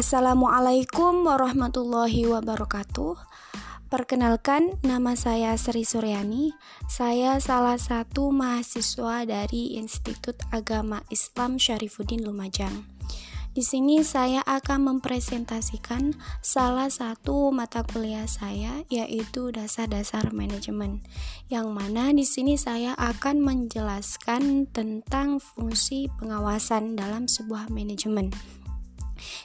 Assalamualaikum warahmatullahi wabarakatuh. Perkenalkan, nama saya Sri Suryani. Saya salah satu mahasiswa dari Institut Agama Islam Syarifuddin Lumajang. Di sini saya akan mempresentasikan salah satu mata kuliah saya yaitu dasar-dasar manajemen. Yang mana di sini saya akan menjelaskan tentang fungsi pengawasan dalam sebuah manajemen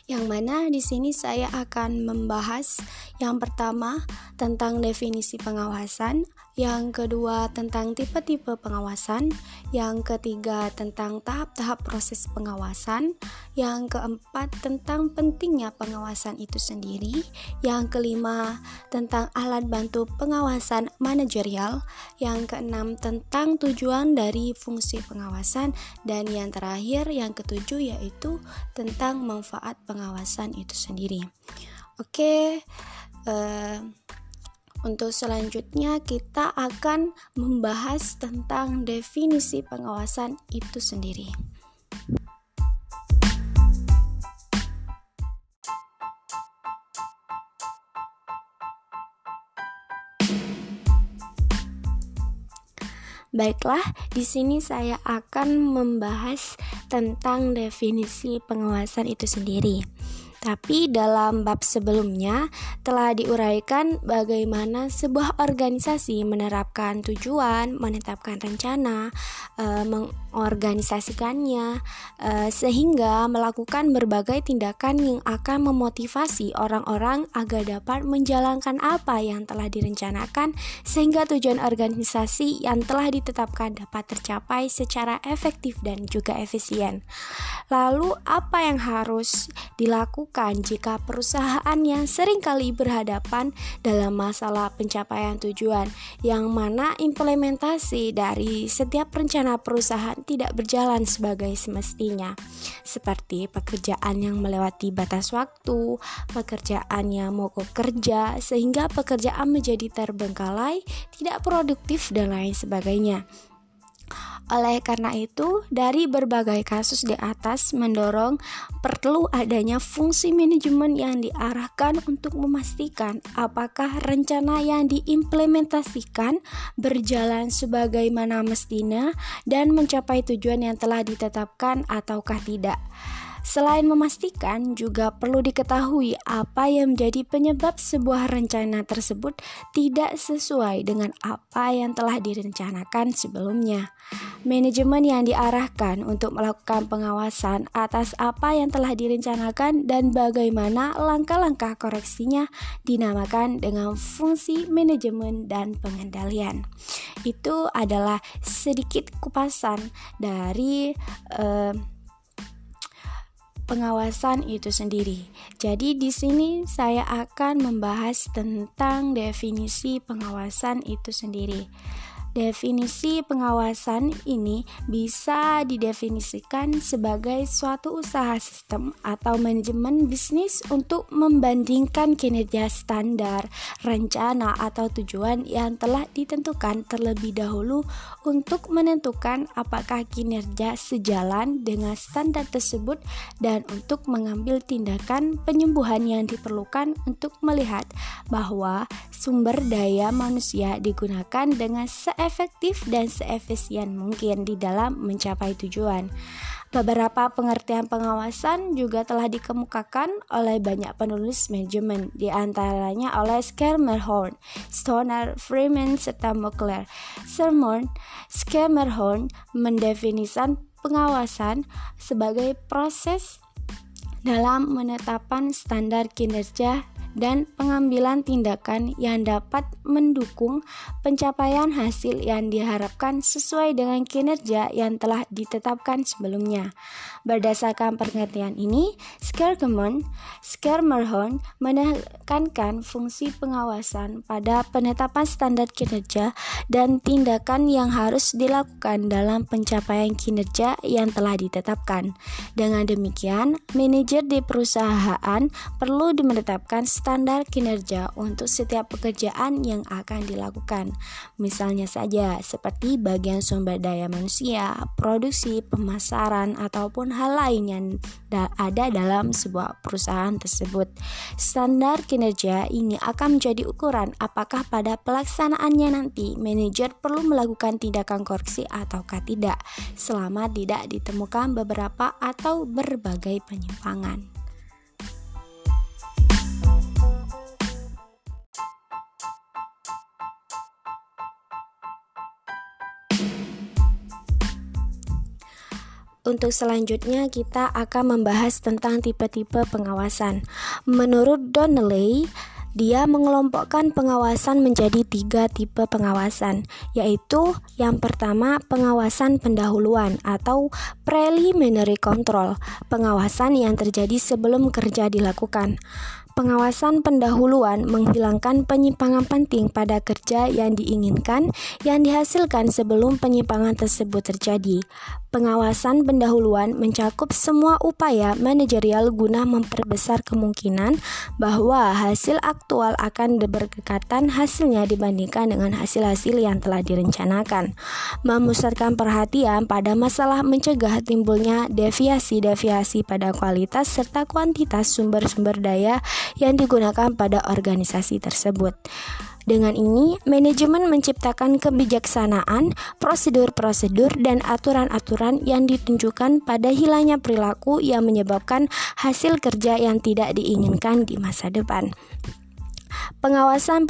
yang mana di sini saya akan membahas yang pertama tentang definisi pengawasan, yang kedua tentang tipe-tipe pengawasan, yang ketiga tentang tahap-tahap proses pengawasan, yang keempat tentang pentingnya pengawasan itu sendiri, yang kelima tentang alat bantu pengawasan manajerial, yang keenam tentang tujuan dari fungsi pengawasan, dan yang terakhir yang ketujuh yaitu tentang manfaat pengawasan itu sendiri. Oke. Uh, untuk selanjutnya, kita akan membahas tentang definisi pengawasan itu sendiri. Baiklah, di sini saya akan membahas tentang definisi pengawasan itu sendiri. Tapi dalam bab sebelumnya telah diuraikan bagaimana sebuah organisasi menerapkan tujuan, menetapkan rencana, e, mengorganisasikannya, e, sehingga melakukan berbagai tindakan yang akan memotivasi orang-orang agar dapat menjalankan apa yang telah direncanakan, sehingga tujuan organisasi yang telah ditetapkan dapat tercapai secara efektif dan juga efisien. Lalu, apa yang harus dilakukan? Dilakukan jika perusahaan yang sering kali berhadapan dalam masalah pencapaian tujuan, yang mana implementasi dari setiap rencana perusahaan tidak berjalan sebagai semestinya, seperti pekerjaan yang melewati batas waktu, pekerjaan yang mogok kerja, sehingga pekerjaan menjadi terbengkalai, tidak produktif, dan lain sebagainya. Oleh karena itu, dari berbagai kasus di atas mendorong perlu adanya fungsi manajemen yang diarahkan untuk memastikan apakah rencana yang diimplementasikan berjalan sebagaimana mestinya dan mencapai tujuan yang telah ditetapkan ataukah tidak. Selain memastikan, juga perlu diketahui apa yang menjadi penyebab sebuah rencana tersebut tidak sesuai dengan apa yang telah direncanakan sebelumnya. Manajemen yang diarahkan untuk melakukan pengawasan atas apa yang telah direncanakan dan bagaimana langkah-langkah koreksinya dinamakan dengan fungsi manajemen dan pengendalian. Itu adalah sedikit kupasan dari uh, pengawasan itu sendiri. Jadi di sini saya akan membahas tentang definisi pengawasan itu sendiri. Definisi pengawasan ini bisa didefinisikan sebagai suatu usaha sistem atau manajemen bisnis untuk membandingkan kinerja standar, rencana, atau tujuan yang telah ditentukan terlebih dahulu untuk menentukan apakah kinerja sejalan dengan standar tersebut dan untuk mengambil tindakan penyembuhan yang diperlukan untuk melihat bahwa sumber daya manusia digunakan dengan se seefektif dan seefisien mungkin di dalam mencapai tujuan. Beberapa pengertian pengawasan juga telah dikemukakan oleh banyak penulis manajemen, di antaranya oleh Schermerhorn, Stoner, Freeman, serta Mokler. Sermon, Schermerhorn mendefinisikan pengawasan sebagai proses dalam menetapkan standar kinerja dan pengambilan tindakan yang dapat mendukung pencapaian hasil yang diharapkan sesuai dengan kinerja yang telah ditetapkan sebelumnya. Berdasarkan pengertian ini, Skergemon, Skermerhorn menekankan fungsi pengawasan pada penetapan standar kinerja dan tindakan yang harus dilakukan dalam pencapaian kinerja yang telah ditetapkan. Dengan demikian, manajer di perusahaan perlu menetapkan standar kinerja untuk setiap pekerjaan yang akan dilakukan. Misalnya saja seperti bagian sumber daya manusia, produksi, pemasaran, ataupun hal lain yang ada dalam sebuah perusahaan tersebut. Standar kinerja ini akan menjadi ukuran apakah pada pelaksanaannya nanti manajer perlu melakukan tindakan koreksi ataukah tidak selama tidak ditemukan beberapa atau berbagai penyimpangan. Untuk selanjutnya kita akan membahas tentang tipe-tipe pengawasan. Menurut Donnelly, dia mengelompokkan pengawasan menjadi tiga tipe pengawasan, yaitu yang pertama pengawasan pendahuluan atau preliminary control, pengawasan yang terjadi sebelum kerja dilakukan. Pengawasan pendahuluan menghilangkan penyimpangan penting pada kerja yang diinginkan yang dihasilkan sebelum penyimpangan tersebut terjadi. Pengawasan pendahuluan mencakup semua upaya manajerial guna memperbesar kemungkinan bahwa hasil aktual akan berkekatan hasilnya dibandingkan dengan hasil-hasil yang telah direncanakan. Memusatkan perhatian pada masalah mencegah timbulnya deviasi-deviasi pada kualitas serta kuantitas sumber-sumber daya yang digunakan pada organisasi tersebut. Dengan ini, manajemen menciptakan kebijaksanaan, prosedur-prosedur, dan aturan-aturan yang ditunjukkan pada hilangnya perilaku yang menyebabkan hasil kerja yang tidak diinginkan di masa depan. Pengawasan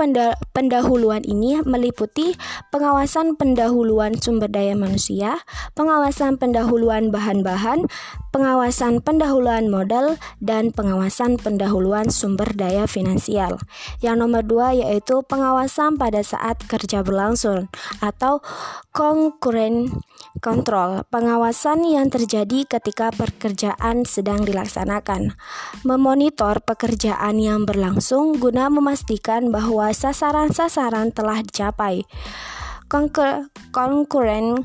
pendahuluan ini meliputi pengawasan pendahuluan sumber daya manusia, pengawasan pendahuluan bahan-bahan, pengawasan pendahuluan modal, dan pengawasan pendahuluan sumber daya finansial. Yang nomor dua yaitu pengawasan pada saat kerja berlangsung atau concurrent control, pengawasan yang terjadi ketika pekerjaan sedang dilaksanakan. Memonitor pekerjaan yang berlangsung guna memastikan memastikan bahwa sasaran-sasaran telah dicapai. Concurrent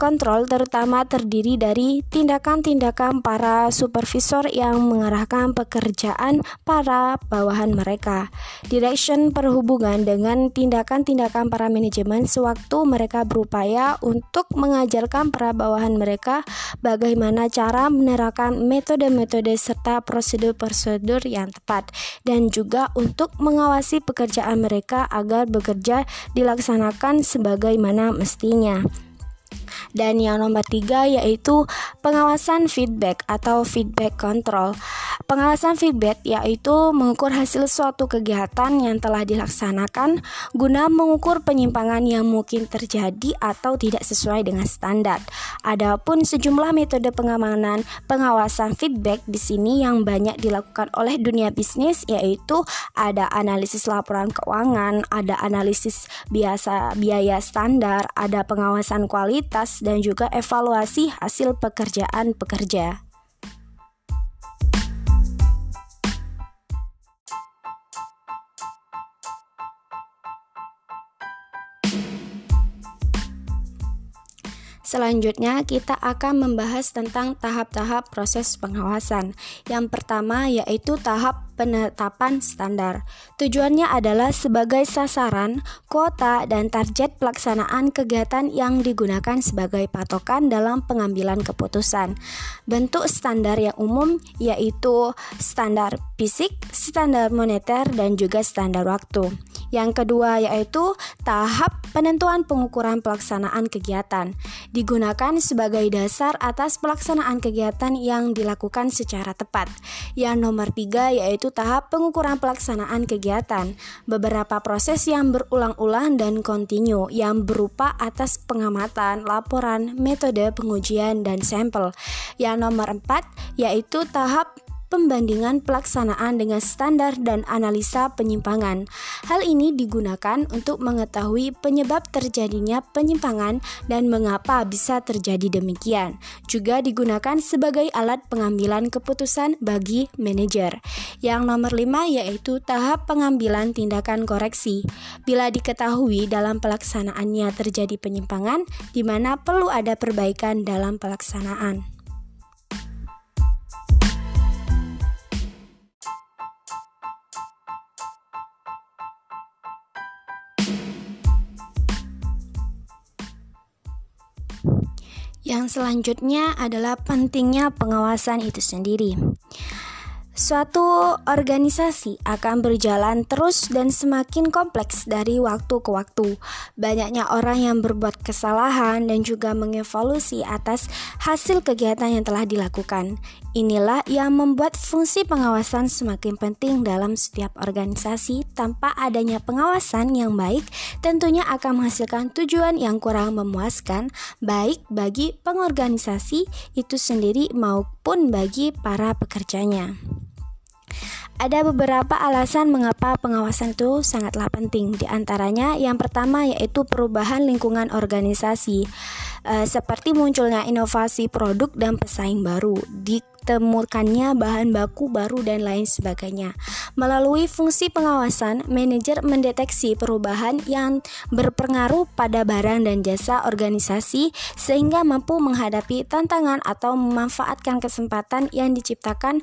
kontrol terutama terdiri dari tindakan-tindakan para supervisor yang mengarahkan pekerjaan para bawahan mereka. Direction perhubungan dengan tindakan-tindakan para manajemen sewaktu mereka berupaya untuk mengajarkan para bawahan mereka bagaimana cara menerapkan metode-metode serta prosedur-prosedur yang tepat dan juga untuk mengawasi pekerjaan mereka agar bekerja dilaksanakan sebagaimana mestinya. Dan yang nomor tiga yaitu pengawasan feedback atau feedback control. Pengawasan feedback yaitu mengukur hasil suatu kegiatan yang telah dilaksanakan guna mengukur penyimpangan yang mungkin terjadi atau tidak sesuai dengan standar. Adapun sejumlah metode pengamanan pengawasan feedback di sini yang banyak dilakukan oleh dunia bisnis yaitu ada analisis laporan keuangan, ada analisis biasa biaya standar, ada pengawasan kualitas dan juga evaluasi hasil pekerjaan pekerja. Selanjutnya, kita akan membahas tentang tahap-tahap proses pengawasan. Yang pertama yaitu tahap penetapan standar. Tujuannya adalah sebagai sasaran, kuota, dan target pelaksanaan kegiatan yang digunakan sebagai patokan dalam pengambilan keputusan. Bentuk standar yang umum yaitu standar fisik, standar moneter, dan juga standar waktu. Yang kedua yaitu tahap penentuan pengukuran pelaksanaan kegiatan. Digunakan sebagai dasar atas pelaksanaan kegiatan yang dilakukan secara tepat. Yang nomor tiga yaitu tahap pengukuran pelaksanaan kegiatan, beberapa proses yang berulang-ulang dan kontinu yang berupa atas pengamatan, laporan, metode pengujian, dan sampel. Yang nomor empat yaitu tahap pembandingan pelaksanaan dengan standar dan analisa penyimpangan. Hal ini digunakan untuk mengetahui penyebab terjadinya penyimpangan dan mengapa bisa terjadi demikian. Juga digunakan sebagai alat pengambilan keputusan bagi manajer. Yang nomor lima yaitu tahap pengambilan tindakan koreksi. Bila diketahui dalam pelaksanaannya terjadi penyimpangan, di mana perlu ada perbaikan dalam pelaksanaan. Yang selanjutnya adalah pentingnya pengawasan itu sendiri. Suatu organisasi akan berjalan terus dan semakin kompleks dari waktu ke waktu. Banyaknya orang yang berbuat kesalahan dan juga mengevaluasi atas hasil kegiatan yang telah dilakukan. Inilah yang membuat fungsi pengawasan semakin penting dalam setiap organisasi. Tanpa adanya pengawasan yang baik, tentunya akan menghasilkan tujuan yang kurang memuaskan, baik bagi pengorganisasi itu sendiri maupun bagi para pekerjanya. Ada beberapa alasan mengapa pengawasan itu sangatlah penting. Di antaranya yang pertama yaitu perubahan lingkungan organisasi. E, seperti munculnya inovasi produk dan pesaing baru, ditemukannya bahan baku baru dan lain sebagainya. Melalui fungsi pengawasan, manajer mendeteksi perubahan yang berpengaruh pada barang dan jasa organisasi sehingga mampu menghadapi tantangan atau memanfaatkan kesempatan yang diciptakan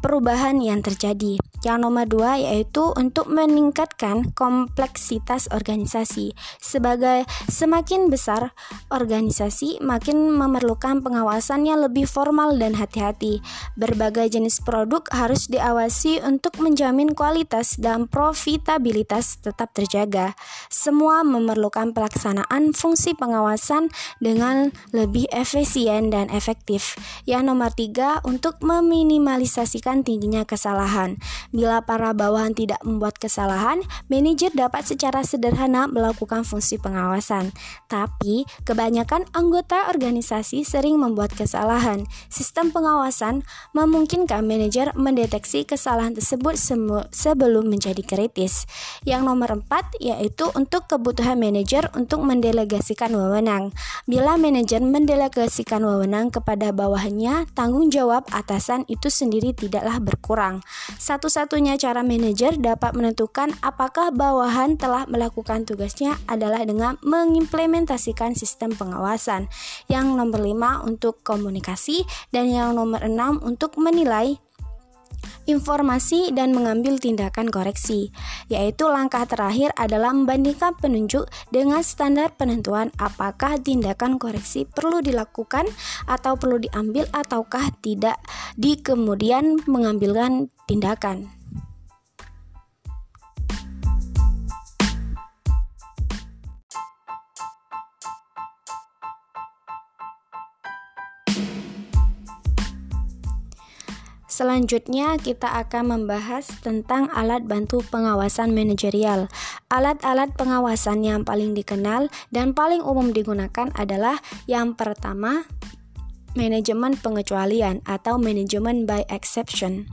perubahan yang terjadi. Yang nomor dua yaitu untuk meningkatkan kompleksitas organisasi. Sebagai semakin besar organisasi, makin memerlukan pengawasan yang lebih formal dan hati-hati. Berbagai jenis produk harus diawasi untuk menjamin kualitas dan profitabilitas tetap terjaga. Semua memerlukan pelaksanaan fungsi pengawasan dengan lebih efisien dan efektif. Yang nomor tiga, untuk meminimalisasikan tingginya kesalahan. Bila para bawahan tidak membuat kesalahan, manajer dapat secara sederhana melakukan fungsi pengawasan. Tapi, kebanyakan anggota organisasi sering membuat kesalahan. Sistem pengawasan memungkinkan manajer mendeteksi kesalahan tersebut sebelum menjadi kritis. Yang nomor empat yaitu untuk kebutuhan manajer untuk mendelegasikan wewenang. Bila manajer mendelegasikan wewenang kepada bawahannya, tanggung jawab atasan itu sendiri tidaklah berkurang. Satu-satu satu-satunya cara manajer dapat menentukan apakah bawahan telah melakukan tugasnya adalah dengan mengimplementasikan sistem pengawasan. Yang nomor lima untuk komunikasi dan yang nomor enam untuk menilai informasi dan mengambil tindakan koreksi, yaitu langkah terakhir adalah membandingkan penunjuk dengan standar penentuan apakah tindakan koreksi perlu dilakukan atau perlu diambil ataukah tidak di kemudian mengambilkan tindakan. Selanjutnya, kita akan membahas tentang alat bantu pengawasan manajerial. Alat-alat pengawasan yang paling dikenal dan paling umum digunakan adalah yang pertama, manajemen pengecualian atau manajemen by exception.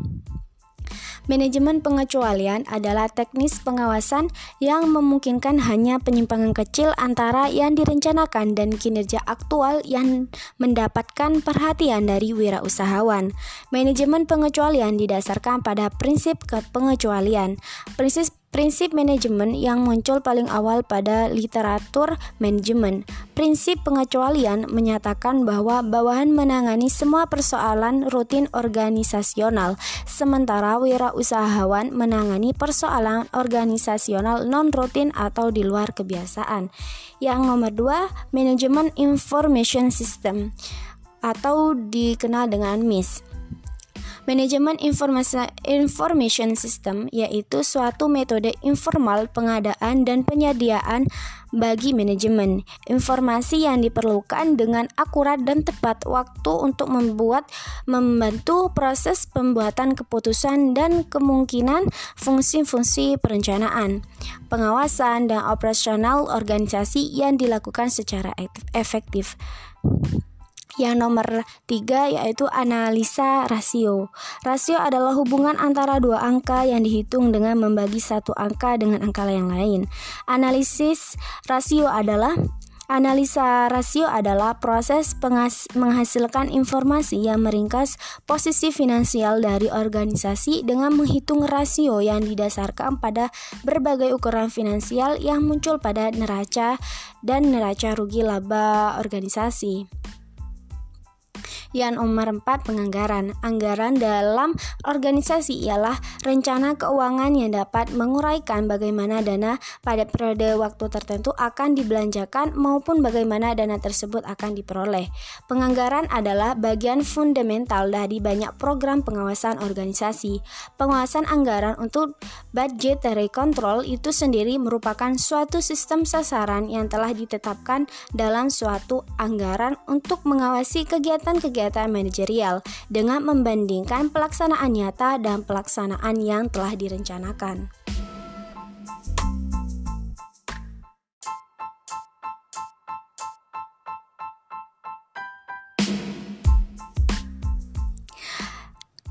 Manajemen pengecualian adalah teknis pengawasan yang memungkinkan hanya penyimpangan kecil antara yang direncanakan dan kinerja aktual yang mendapatkan perhatian dari wirausahawan. Manajemen pengecualian didasarkan pada prinsip pengecualian. Prinsip Prinsip manajemen yang muncul paling awal pada literatur manajemen. Prinsip pengecualian menyatakan bahwa bawahan menangani semua persoalan rutin organisasional, sementara wirausahawan menangani persoalan organisasional non-rutin atau di luar kebiasaan. Yang nomor dua, manajemen information system atau dikenal dengan MIS. Manajemen Information System yaitu suatu metode informal pengadaan dan penyediaan bagi manajemen informasi yang diperlukan dengan akurat dan tepat waktu untuk membuat membantu proses pembuatan keputusan dan kemungkinan fungsi-fungsi perencanaan, pengawasan dan operasional organisasi yang dilakukan secara efektif. Yang nomor tiga yaitu analisa rasio. Rasio adalah hubungan antara dua angka yang dihitung dengan membagi satu angka dengan angka yang lain. Analisis rasio adalah Analisa rasio adalah proses menghasilkan informasi yang meringkas posisi finansial dari organisasi dengan menghitung rasio yang didasarkan pada berbagai ukuran finansial yang muncul pada neraca dan neraca rugi laba organisasi. Yang nomor 4 penganggaran. Anggaran dalam organisasi ialah rencana keuangan yang dapat menguraikan bagaimana dana pada periode waktu tertentu akan dibelanjakan maupun bagaimana dana tersebut akan diperoleh. Penganggaran adalah bagian fundamental dari banyak program pengawasan organisasi. Pengawasan anggaran untuk budgetary control itu sendiri merupakan suatu sistem sasaran yang telah ditetapkan dalam suatu anggaran untuk mengawasi kegiatan-kegiatan manajerial dengan membandingkan pelaksanaan nyata dan pelaksanaan yang telah direncanakan.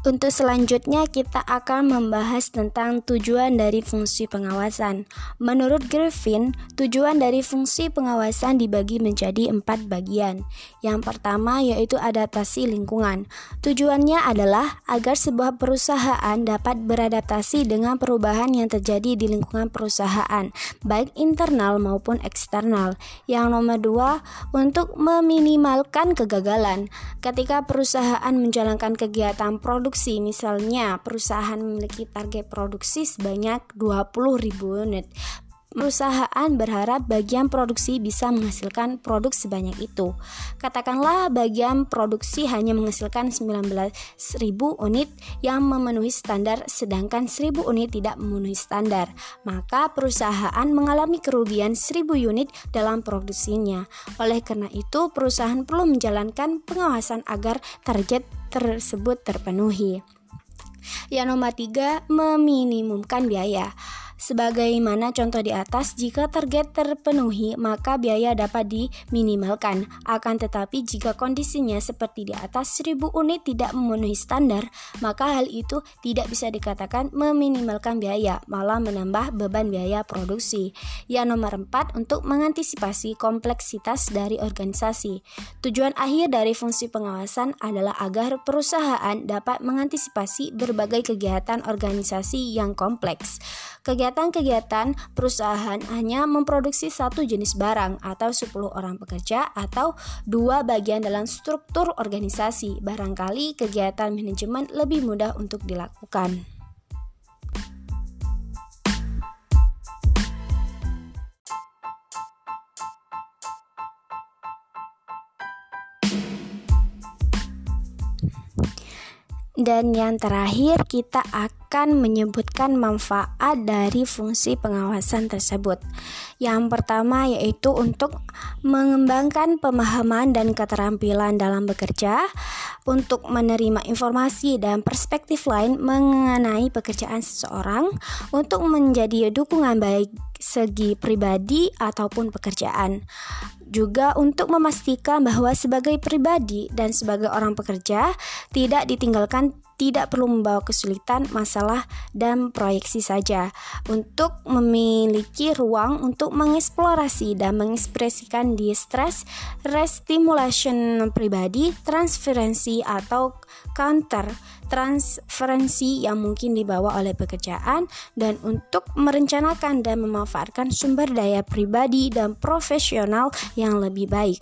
Untuk selanjutnya kita akan membahas tentang tujuan dari fungsi pengawasan. Menurut Griffin, tujuan dari fungsi pengawasan dibagi menjadi empat bagian. Yang pertama yaitu adaptasi lingkungan. Tujuannya adalah agar sebuah perusahaan dapat beradaptasi dengan perubahan yang terjadi di lingkungan perusahaan, baik internal maupun eksternal. Yang nomor dua, untuk meminimalkan kegagalan. Ketika perusahaan menjalankan kegiatan produksi produksi. Misalnya, perusahaan memiliki target produksi sebanyak 20.000 unit. Perusahaan berharap bagian produksi bisa menghasilkan produk sebanyak itu. Katakanlah bagian produksi hanya menghasilkan 19.000 unit yang memenuhi standar sedangkan 1.000 unit tidak memenuhi standar. Maka perusahaan mengalami kerugian 1.000 unit dalam produksinya. Oleh karena itu, perusahaan perlu menjalankan pengawasan agar target tersebut terpenuhi. Yang nomor tiga, meminimumkan biaya. Sebagaimana contoh di atas, jika target terpenuhi, maka biaya dapat diminimalkan. Akan tetapi, jika kondisinya seperti di atas 1000 unit tidak memenuhi standar, maka hal itu tidak bisa dikatakan meminimalkan biaya, malah menambah beban biaya produksi. Yang nomor 4, untuk mengantisipasi kompleksitas dari organisasi. Tujuan akhir dari fungsi pengawasan adalah agar perusahaan dapat mengantisipasi berbagai kegiatan organisasi yang kompleks. Kegiatan-kegiatan perusahaan hanya memproduksi satu jenis barang atau 10 orang pekerja atau dua bagian dalam struktur organisasi. Barangkali kegiatan manajemen lebih mudah untuk dilakukan. Dan yang terakhir, kita akan menyebutkan manfaat dari fungsi pengawasan tersebut. Yang pertama yaitu untuk mengembangkan pemahaman dan keterampilan dalam bekerja, untuk menerima informasi dan perspektif lain mengenai pekerjaan seseorang, untuk menjadi dukungan baik segi pribadi ataupun pekerjaan juga untuk memastikan bahwa sebagai pribadi dan sebagai orang pekerja tidak ditinggalkan tidak perlu membawa kesulitan, masalah, dan proyeksi saja untuk memiliki ruang untuk mengeksplorasi dan mengekspresikan distress, restimulation pribadi, transferensi atau counter transferensi yang mungkin dibawa oleh pekerjaan dan untuk merencanakan dan memanfaatkan sumber daya pribadi dan profesional yang lebih baik.